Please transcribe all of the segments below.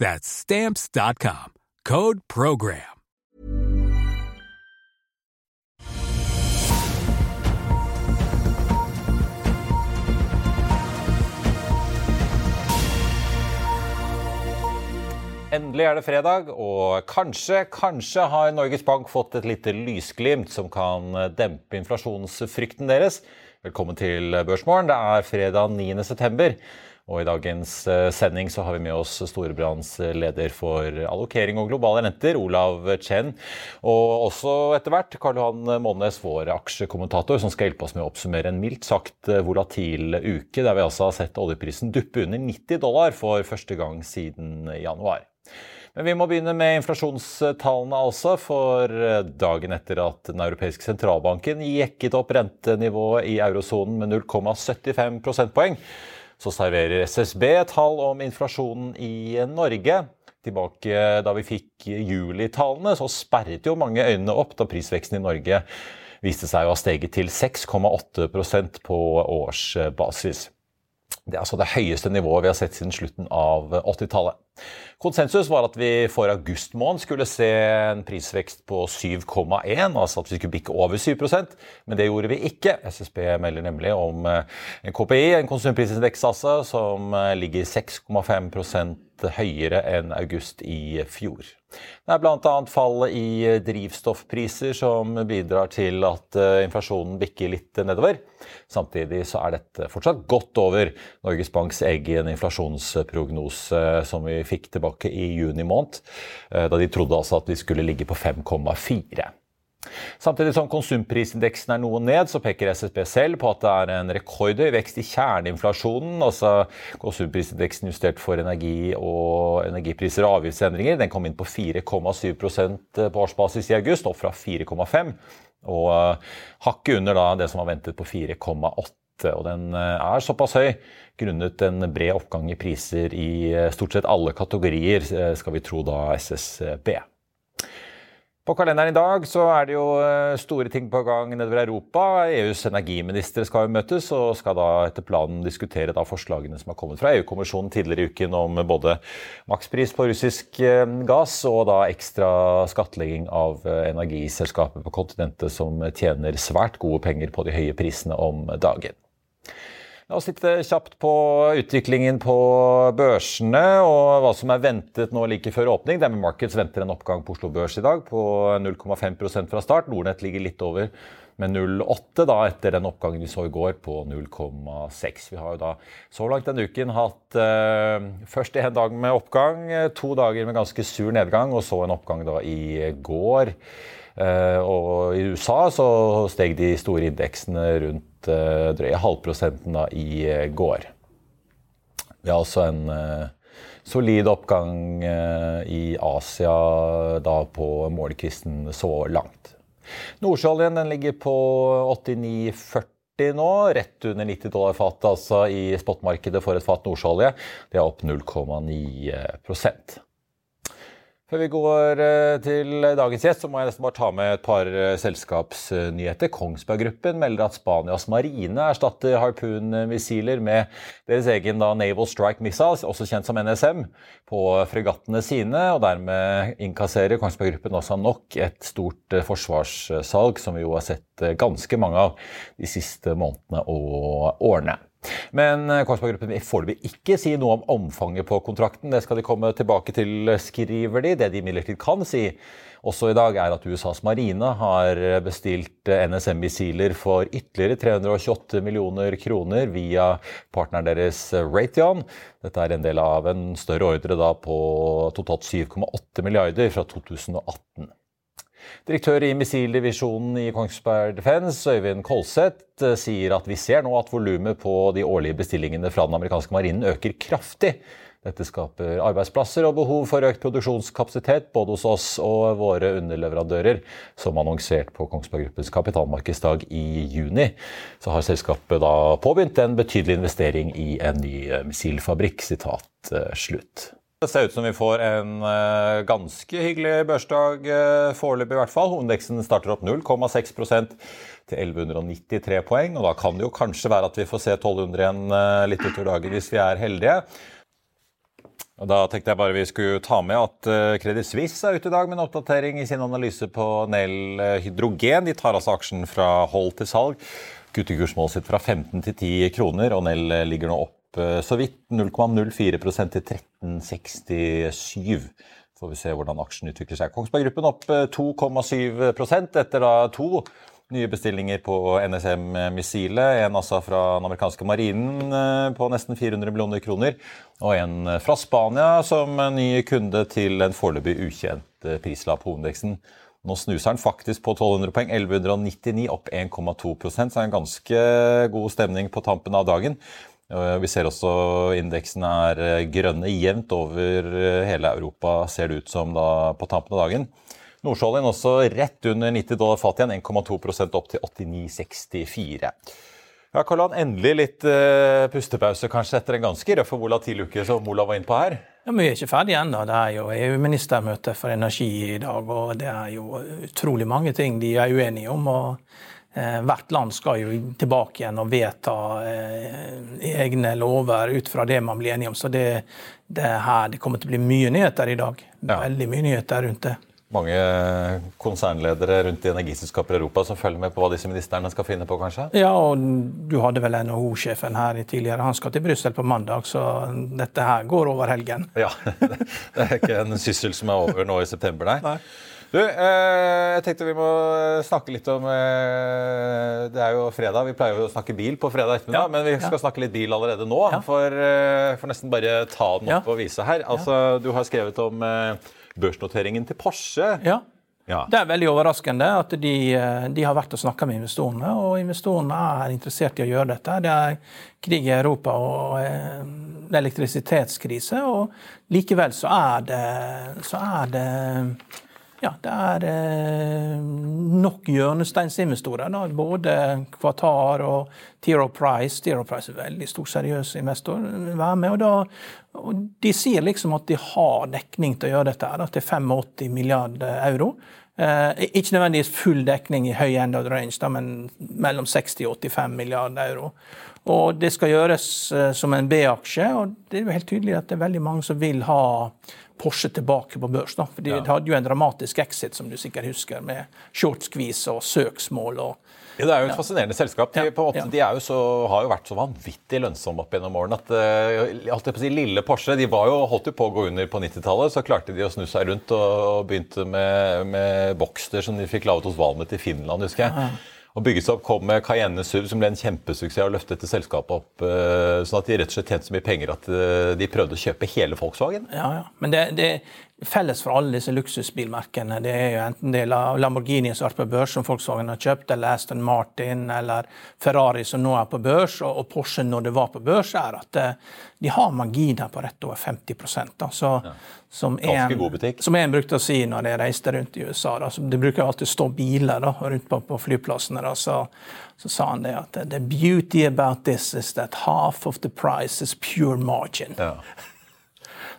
That's stamps.com. Code program. Endelig er det fredag, og kanskje, kanskje har Norges Bank fått et lite lysglimt som kan dempe inflasjonsfrykten deres. Velkommen til Børsmorgen. Det er fredag 9. september. Og I dagens eh, sending så har vi med oss Storebrands leder for allokering og globale renter, Olav Chen. Og også etter hvert Karl Johan Månes, vår aksjekommentator, som skal hjelpe oss med å oppsummere en mildt sagt volatil uke, der vi altså har sett oljeprisen duppe under 90 dollar for første gang siden januar. Men vi må begynne med inflasjonstallene altså, for dagen etter at Den europeiske sentralbanken jekket opp rentenivået i eurosonen med 0,75 prosentpoeng, så serverer SSB tall om inflasjonen i Norge. Tilbake da vi fikk julitallene, så sperret jo mange øynene opp da prisveksten i Norge viste seg å ha steget til 6,8% på årsbasis. Det er altså det høyeste nivået vi har sett siden slutten av 80-tallet. Konsensus var at vi for august måned skulle se en prisvekst på 7,1, altså at vi skulle bikke over 7% men det gjorde vi ikke. SSB melder nemlig om en KPI, en konsumprisindeks som ligger 6,5 høyere enn august i fjor. Det er bl.a. fallet i drivstoffpriser som bidrar til at inflasjonen bikker litt nedover. Samtidig så er dette fortsatt godt over Norges Banks egen inflasjonsprognose som vi fikk tilbake i juni måned, da de trodde altså at vi skulle ligge på 5,4. Samtidig som konsumprisindeksen er noe ned, så peker SSB selv på at det er en rekordhøy vekst i kjerneinflasjonen. altså Konsumprisindeksen justert for energi og energipriser og avgiftsendringer. Den kom inn på 4,7% på årsbasis i august, opp fra 4,5. Og hakket under da det som var ventet på 4,8. Og den er såpass høy grunnet en bred oppgang i priser i stort sett alle kategorier, skal vi tro da SSB. På kalenderen i dag så er det jo store ting på gang nedover Europa. EUs energiministre skal jo møtes og skal da etter planen diskutere da forslagene som har kommet fra EU-kommisjonen tidligere i uken om både makspris på russisk gass og da ekstra skattlegging av energiselskaper på kontinentet som tjener svært gode penger på de høye prisene om dagen. La oss titte kjapt på utviklingen på børsene og hva som er ventet nå like før åpning. DNB Markets venter en oppgang på Oslo Børs i dag på 0,5% fra start. Nordnett ligger litt over med 0,8 da etter den oppgangen vi så i går på 0,6. Vi har jo da så langt denne uken hatt eh, først en dag med oppgang, to dager med ganske sur nedgang og så en oppgang da i går. Eh, og i USA så steg de store indeksene rundt drøye halvprosenten da i går. Vi har også en solid oppgang i Asia da på målekvisten så langt. Nordsjøoljen ligger på 89,40 nå, rett under 90 dollar fatet altså i spotmarkedet for et fat nordsjøolje. Det er opp 0,9 Før vi går eh, til dagens gjest, så må jeg nesten bare ta med et par eh, selskapsnyheter. Kongsberg Gruppen melder at Spanias marine erstatter harpunmissiler med deres egen da, Naval Strike Missiles, også kjent som NSM, på fregattene sine. og Dermed innkasserer Kongsberg Gruppen også nok et stort eh, forsvarssalg, som vi jo har sett ganske mange av de siste månedene og årene. Men eh, Kongsberg Gruppen vil foreløpig ikke si noe om omfanget på kontrakten. Det skal de komme tilbake til, skriver de. Det de imidlertid kan si også i dag, er at USAs marine har bestilt eh, NSM-missiler for ytterligere 328 millioner kroner via partneren deres eh, Raytheon. Dette er en del av en større ordre på totalt 7,8 milliarder fra 2018. Direktør i missildivisjonen i Kongsberg Defence, Øyvind Kolseth, eh, sier at vi ser nå at volumet på de årlige bestillingene fra den amerikanske marinen øker kraftig. Dette skaper arbeidsplasser og behov for økt produksjonskapasitet både hos oss og våre underleverandører. Som annonsert på Kongsberg Gruppens kapitalmarkedsdag i juni, så har selskapet da påbegynt en betydelig investering i en ny missilfabrikk. Sitat eh, slutt. Det ser ut som vi får en uh, ganske hyggelig børsdag uh, foreløpig, i hvert fall. Hovedindeksen starter opp 0,6% til 1193 poeng. og Da kan det jo kanskje være at vi får se 1200 igjen uh, litt utover dagen hvis vi er heldige. Og Da tenkte jeg bare vi skulle ta med at Credit Suisse er ute i dag med en oppdatering i sin analyse på Nel Hydrogen. De tar altså aksjen fra hold til salg. Kutter kursmålet sitt fra 15 til 10 kroner, og Nel ligger nå opp Eh, så vidt 0,04% til 1367. Får vi se hvordan aksjen utvikler seg. Kongsberg Gruppen opp 2,7 eh, etter da to nye bestillinger på NSM-missilet. En altså fra den amerikanske marinen eh, på nesten 400 millioner kroner. Og en fra Spania som ny kunde til en foreløpig ukjent prislapp på hovedindeksen. Nå snuser den faktisk på 1200 poeng, 1199, opp 1,2% så det en ganske god stemning på tampen av dagen. Vi ser også indeksen er eh, grønne jevnt over eh, hele Europa, ser det ut som da på tampen av dagen. Nordsjøoljen også rett under 90 dollar fat igjen, 1,2% opp til 89,64. Ja, Karlan, endelig litt uh, pustepause kanskje etter en ganske røff og volatil uke, som Olav var inne på her? Ja, men Vi er ikke ferdige ennå. Det er jo EU-ministermøte for energi i dag, og det er jo utrolig mange ting de er uenige om. og hvert land skal jo tilbake igjen og vedta eh, egne lover ut fra det man blir enige om. Så det, det, her, det kommer til å bli mye nyheter i dag. Veldig mye nyheter rundt det. Mange konsernledere rundt i energiselskaper i Europa som følger med på hva disse ministrene skal finne på, kanskje? Ja, og du hadde vel NHO-sjefen her tidligere. Han skal til Brussel på mandag, så dette her går over helgen. Ja, Det er ikke en syssel som er over nå i september, nei. nei. Du, eh, jeg tenkte vi må snakke litt om eh, Det er jo fredag. Vi pleier jo å snakke bil på fredag ettermiddag, ja, men vi skal ja. snakke litt bil allerede nå. Ja. For, eh, for, nesten bare ta den opp og vise her. Altså, Du har skrevet om børsnoteringen til Porsche. Ja. Ja. Det er veldig overraskende at de, de har vært og snakka med investorene, og investorene er interessert i å gjøre dette. Det er krig i Europa og eh, elektrisitetskrise, og likevel så er det, så er det ja, det er eh, nok hjørnesteinsinvestorer. Både Qatar og Tiro Price. Tiro Price er veldig stor, seriøs investor. Være med, og, da, og De sier liksom at de har dekning til å gjøre dette her, til 85 milliarder euro. Eh, ikke nødvendigvis full dekning i høy end of range, da, men mellom 60 og 85 milliarder euro. Og Det skal gjøres eh, som en B-aksje. og Det er jo helt tydelig at det er veldig mange som vil ha Porsche tilbake på børs. da, for De ja. hadde jo en dramatisk exit, som du sikkert husker, med short squeeze og søksmål. og ja, Det er jo et ja. fascinerende selskap. De, på måte, de jo så, har jo vært så vanvittig lønnsomme opp gjennom årene at uh, si, lille Porsche de var jo, holdt jo på å gå under på 90-tallet. Så klarte de å snu seg rundt og, og begynte med, med Boxter som de fikk laget hos Valmet i Finland, husker jeg. Og bygget opp, kom med Cayenne SUV, som ble en kjempesuksess, og løftet dette selskapet opp uh, sånn at de rett og slett tjente så mye penger at uh, de prøvde å kjøpe hele Volkswagen. Ja, ja. Men det, det, Felles for alle disse luksusbilmerkene det er jo enten det er Lamborghini som er på børs, som Volkswagen har kjøpt, eller Aston Martin eller Ferrari som nå er på børs, og Porsche når det var på børs, er at eh, de har marginer på rett over 50 da. Så, ja. som, en, som en brukte å si når jeg reiste rundt i USA. Da, så Det bruker alltid stå biler da, rundt på, på flyplassene. Da, så, så, sa han det at the beauty about this is that half of the price is pure margin. Ja.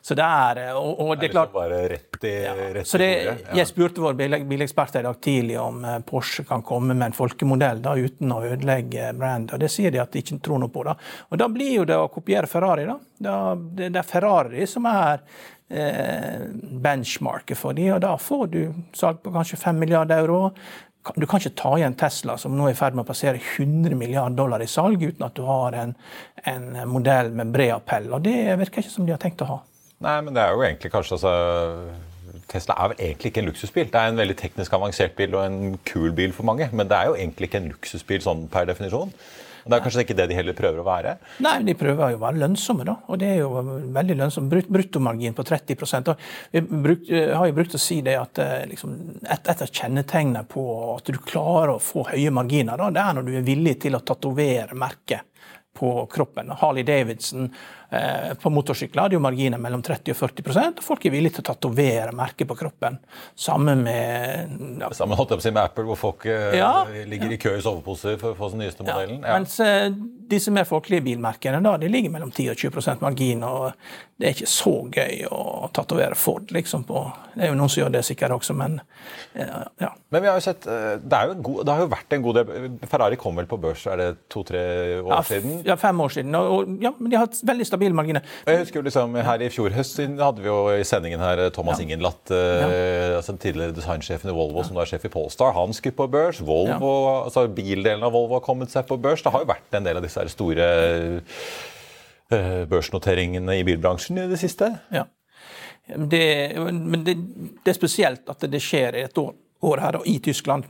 så det er og, og det er klart bare rett i, rett så det, Jeg spurte vår bilekspert i dag tidlig om eh, Porsche kan komme med en folkemodell da, uten å ødelegge brandet. Det sier de at de ikke tror noe på. da. Og Da blir jo det å kopiere Ferrari. da. da det, det er Ferrari som er eh, benchmarket for de, og da får du salg på kanskje 5 milliarder euro. Du kan ikke ta igjen Tesla, som nå er i ferd med å passere 100 milliarder dollar i salg, uten at du har en, en modell med bred appell. Og Det virker ikke som de har tenkt å ha. Nei, men det er jo egentlig kanskje altså Tesla er vel egentlig ikke en luksusbil. Det er en veldig teknisk avansert bil og en kul bil for mange, men det er jo egentlig ikke en luksusbil sånn per definisjon. Det er kanskje ikke det de heller prøver å være. Nei, de prøver jo å være lønnsomme, da. Og det er jo veldig lønnsomt. Brut bruttomargin på 30 og Vi brukt, har jo brukt å si det at eh, liksom, et, et av kjennetegnene på at du klarer å få høye marginer, da, det er når du er villig til å tatovere merket på kroppen. Harley Davidson eh, på motorsykler hadde jo marginer mellom 30 og 40 og folk er villige til å tatovere merket på kroppen. Sammen med ja, Sammen holdt jeg på å si med Apple, hvor folk eh, Ja. ligger i kø i soveposer for å få den nyeste modellen. Ja. Mens eh, disse mer folkelige bilmerkene da, de ligger mellom 10 og 20% margin. og Det er ikke så gøy å tatovere Ford. liksom på, Det er jo noen som gjør det sikkert også, men eh, ja. Men vi har jo sett, eh, det, er jo en god, det har jo vært en god del Ferrari kom vel på børs er det to-tre år Ja, siden? ja, fem år siden. Og, ja, men de har hatt veldig stabile marginer. Jeg husker jo liksom Her i fjor høst hadde vi jo i sendingen her Thomas Ingenlatt, eh, altså tidligere designsjefen i Volvo, som da er sjef i Polestar. Han skulle på børs. Volvo, altså Bildelen av Volvo har kommet seg på børs. Det har jo vært en del av disse store eh, børsnoteringene i bilbransjen i det siste. Ja. Det, men det, det er spesielt at det skjer i et år, år her og i Tyskland.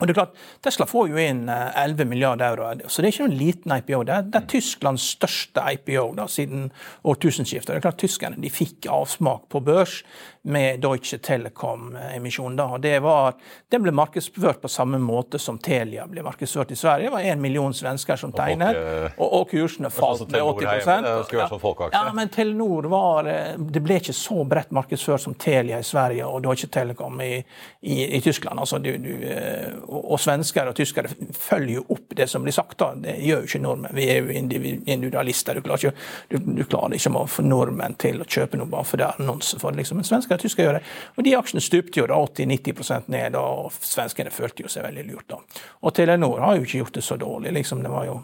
Og det er klart, Tesla får jo inn eh, 11 milliarder euro, så det er ikke noen liten IPO. Det er, det er Tysklands største IPO da, siden årtusenskiftet. Det er klart Tyskerne de fikk avsmak på børs med Deutsche Telekom-emisjonen. da, og det var, Den ble markedsført på samme måte som Telia ble markedsført i Sverige. Det var én million svensker som tegnet, eh, og, og kursene falt med 80 her det skulle vært sånn. Ja, men Telenor var eh, Det ble ikke så bredt markedsført som Telia i Sverige og Deutsche Telekom i, i, i Tyskland. Altså, du, du, eh, og svensker og tyskere følger jo opp det som blir sagt. da. Det gjør jo ikke nordmenn. Vi er jo individualister. Du klarer ikke, du, du klarer ikke å få nordmenn til å kjøpe noe bare for det er annonse for det. liksom. Men svensker og tyskere gjør. Og de aksjene stupte jo da 80-90% ned, og svenskene følte jo seg veldig lurt da. Og Telenor har jo ikke gjort det så dårlig. liksom. Det var jo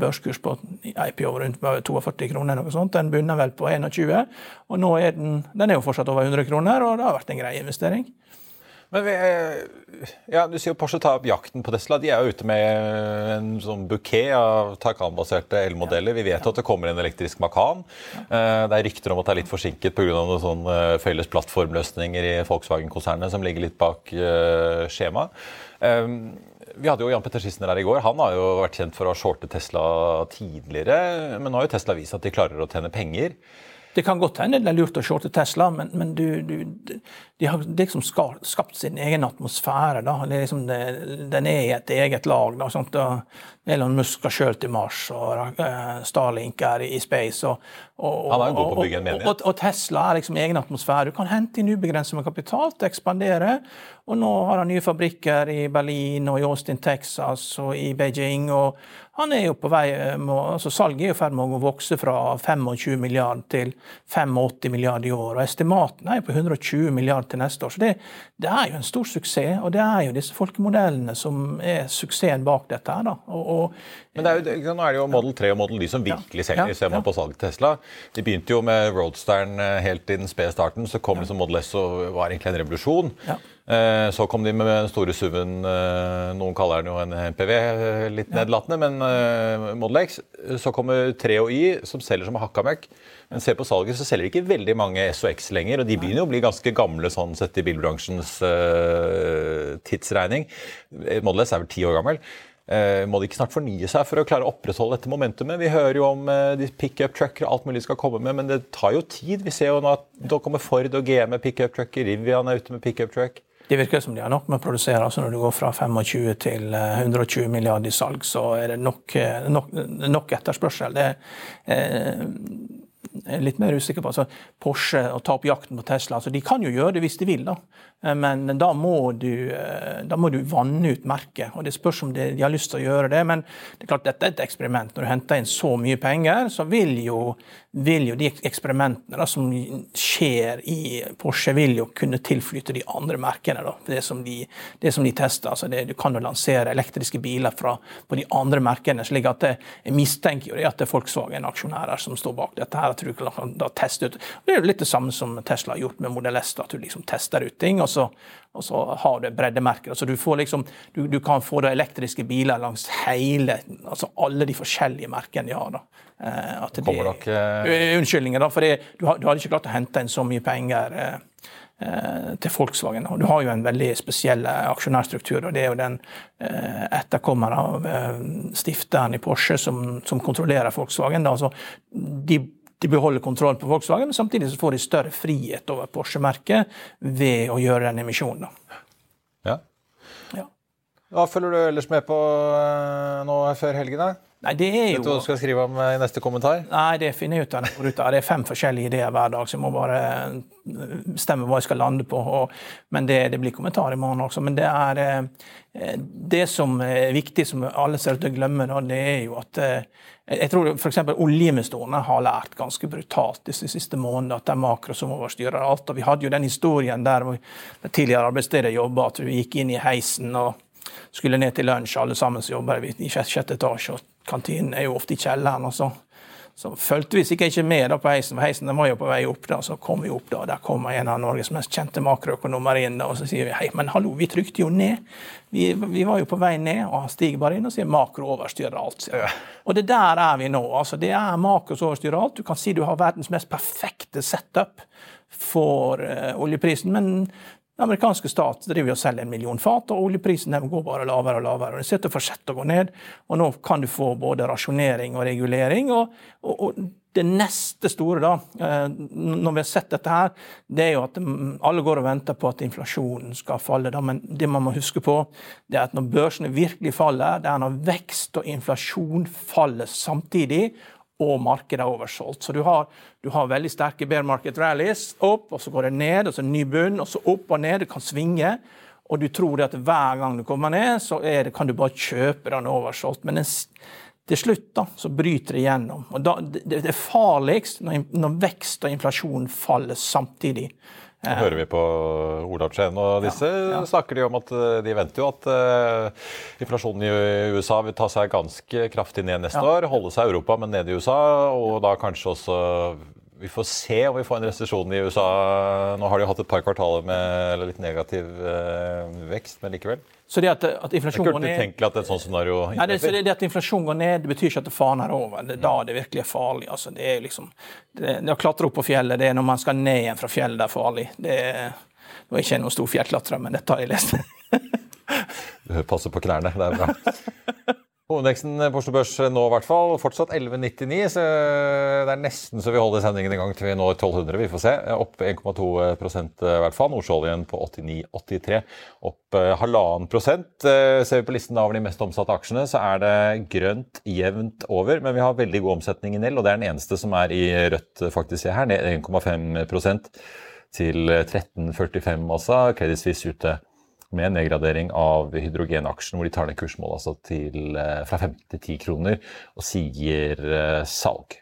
børskurs på IPO rundt 42 kroner, noe sånt. Den bunner vel på 21, og nå er den, den er jo fortsatt over 100 kroner, og det har vært en grei investering. Men vi, eh, ja, Du sier jo Porsche tar opp jakten på Tesla. De er jo ute med en sånn bukett av Taycan-baserte elmodeller. Vi vet jo at det kommer en elektrisk Macan. Eh, Det er rykter om at det er litt forsinket pga. noen sånn eh, felles plattformløsninger i Volkswagen-konsernet som ligger litt bak skjema. skjemaet. Eh, Vi hadde jo Jan Petter Schissner her i går. Han har jo vært kjent for å ha shortet Tesla tidligere. Men nå har jo Tesla vist at de klarer å tjene penger. Det kan godt hende det er lurt å shorte Tesla, men, men du, du, de har liksom skapt sin egen atmosfære. Liksom det, den er i et eget lag. Da, sånt, Og Elon Musk skal sjøl til Mars, og uh, Starlink er i, space. Og, og, Han er god på å bygge en menighet. Og, og, og Tesla er liksom egen atmosfære. Du kan hente inn ubegrenset med kapital til å ekspandere. Og nå har han nye fabrikker i Berlin og i Austin, Texas og i Beijing. og han er jo på vei, eh, altså Salget er jo i ferd med å vokse fra 25 milliarder til 85 milliarder i år. og Estimatene er jo på 120 milliarder til neste år. Så det, det er jo en stor suksess. Og det er jo disse folkemodellene som er suksessen bak dette. her da. Og, og Men det er jo, nå er det jo Model 3 og Model Y som virkelig selger, Ja, ser man ja. på salget til Tesla. De begynte jo med Roadsteren eh, helt i den spede starten, så kom liksom Model S og var egentlig en revolusjon. Ja. Eh, Så kom de med den store SUV-en, eh, noen kaller den jo en MPV, litt nedlatende, men eh, Model X. Så kommer 3 og Y, som selger som hakka møkk. Men se på salget, så selger de ikke veldig mange SOX lenger, og de begynner jo å bli ganske gamle sånn sett i bilbransjens uh, tidsregning. Model S er vel ti år gammel. Uh, må de ikke snart fornye seg for å klare å opprettholde dette momentumet? Vi hører jo om uh, de pickup-trucker og alt mulig skal komme med, men det tar jo tid. Vi ser jo nå at da kommer Ford og GM med pickup-trucker, Rivian er ute med pickup-truck. Det virker som de har nok med å produsere. altså Når du går fra 25 til eh, 120 milliarder i salg, så er det nok, eh, nok, nok etterspørsel. Det, eh, litt mer usikker på. Altså, Porsche og ta opp jakten på Tesla. Altså, de kan jo gjøre det hvis de vil, da. Eh, men da må du, eh, da må du vanne ut merket. og Det spørs om de, de, har lyst til å gjøre det. Men det er klart dette er et eksperiment. Når du henter inn så mye penger, så vil jo, vil jo de eksperimentene da, som skjer i Porsche, vil jo kunne tilflyte de andre merkene. Da. Det, som de, det som de tester. Altså det, du kan jo lansere elektriske biler fra, på de andre merkene. slik at Jeg mistenker jo det at det er Volkswagen-aksjonærer som står bak dette. her, at du kan da teste ut. Det er jo litt det samme som Tesla har gjort med Model S. at du liksom tester ut ting. og så, og så har du breddemerker. Altså du, får liksom, du, du, kan få da elektriske biler langs hele, altså alle de forskjellige merkene de har. da. Eh, at det, Kommer nok uh, Unnskyldninger, da, for det, du, du hadde ikke klart å hente inn så mye penger. Eh, til Volkswagen. Og du har jo en veldig spesiell aksjonærstruktur. og Det er jo den eh, etterkommeren av eh, stifteren i Porsche som, som kontrollerer Volkswagen. Da. Altså, de de beholder kontrollen på Volkswagen, men samtidig så får de større frihet over Porsche-merket ved å gjøre den emisjonen. Ja. ja. Hva følger du ellers med på eh, nå før helgen? da? Nei, det er jo... Vet du hva du skal skrive om eh, i neste kommentar? Nei, det finner jeg ut av. Det er fem forskjellige ideer hver dag, så jeg må bare stemme bestemme hva jeg skal lande på. men det, det, blir kommentar i morgen også. Men det er det som er viktig, som alle ser ut til å glemme, det er jo at jeg tror f.eks. oljeinvestorene har lært ganske brutalt disse siste månedene at det er makro som overstyrer alt. Og Vi hadde jo den historien der det tidligere arbeidsstedet jobba, at vi gikk inn i heisen og skulle ned til lunsj, alle sammen som jobber i sjette etasje. og Kantinen er jo ofte i kjelleren. og så så fulgte vi sikkert ikke med da på heisen, for heisen var jo på vei opp. da, Så kom vi opp, da, og der kommer en av Norges mest kjente makroøkonomer inn. da, Og så sier vi hei, men hallo, vi trykte jo ned. Vi, vi var jo på vei ned, og han stiger bare inn og sier makro overstyrer alt. Sier. Og det der er vi nå. altså Det er makro som overstyrer alt. Du kan si du har verdens mest perfekte setup for uh, oljeprisen, men den amerikanske stat driver og selger en million fat, og oljeprisen går bare lavere og lavere. og Det og fortsetter å gå ned, og nå kan du få både rasjonering og regulering. og, og, og det neste store, da, eh, når vi har sett dette her, det er jo at alle går og venter på at inflasjonen skal falle. Da. Men det man må huske på, det er at når børsene virkelig faller, det er når vekst og inflasjon faller samtidig, og markedet er oversolgt. Så du har, du har, veldig sterke bear market rallies. Opp, og så går det ned, og så ny bunn, og så opp og ned. Det kan svinge. Og du tror at hver gang du kommer ned, så det, kan du bare kjøpe den oversolgt. Men den, til slutt da, så bryter det gjennom. Og da, det, det, er farligst når, når vekst og inflasjon faller samtidig. Nå hører vi på Olav Skien og disse ja, ja. snakker de om at eh, de venter jo at uh, inflasjonen i USA vil ta seg ganske kraftig ned neste ja. år. Holde seg i Europa, men ned i USA. Og da kanskje også vi får se om vi får en resesjon i USA. Nå har de hatt et par kvartaler med litt negativ uh, vekst, men likevel. Så det at, at inflasjon går ned... Det er ikke at et sånt scenario Nei, det, det, at inflasjon går ned, det betyr ikke at det faner over. Det er da det virkelig er farlig. Altså, det er liksom, det, det å klatre opp på fjellet, det er når man skal ned igjen fra fjellet, det er farlig. Det er, nå er ikke noen stor fjellklatrer, men dette har jeg lest. du passer på knærne, det er bra. Hovedveksten på Oslo Børs nå i hvert fall. Fortsatt 11,99. så Det er nesten så vi holder sendingen i gang til vi når 1200. Vi får se. Opp 1,2% i hvert fall. Nordsjøoljen på 89,83. Opp eh, halvannen prosent. Eh, ser vi på listen over de mest omsatte aksjene, så er det grønt jevnt over. Men vi har veldig god omsetning i Nell, og det er den eneste som er i rødt, faktisk, her. Ned 1,5% til 13,45 altså. Credit Suisse ute med nedgradering av hydrogenaksjen, hvor de tar ned kursmålet altså til, eh, fra 5 til 10 kroner og sier eh, salg.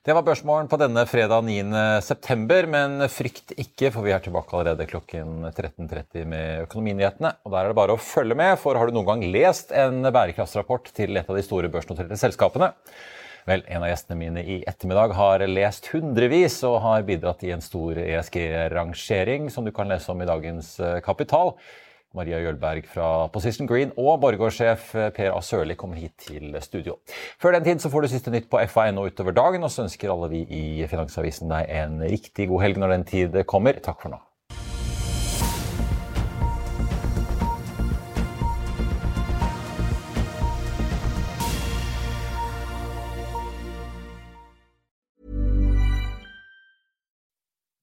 Det var børsmålen på denne fredag 9.9, men frykt ikke, for vi er tilbake allerede klokken 13.30 med Økonominyhetene. Og der er det bare å følge med, for har du noen gang lest en bærekraftsrapport til et av de store børsnoterte selskapene? Vel, en av gjestene mine i ettermiddag har lest hundrevis og har bidratt i en stor ESG-rangering som du kan lese om i dagens eh, Kapital. Maria Jølberg fra Position Green og Borregaard-sjef eh, Per A. Sørli kommer hit til studio. Før den tid så får du siste nytt på FA.no utover dagen, og så ønsker alle vi i Finansavisen deg en riktig god helg når den tid kommer. Takk for nå.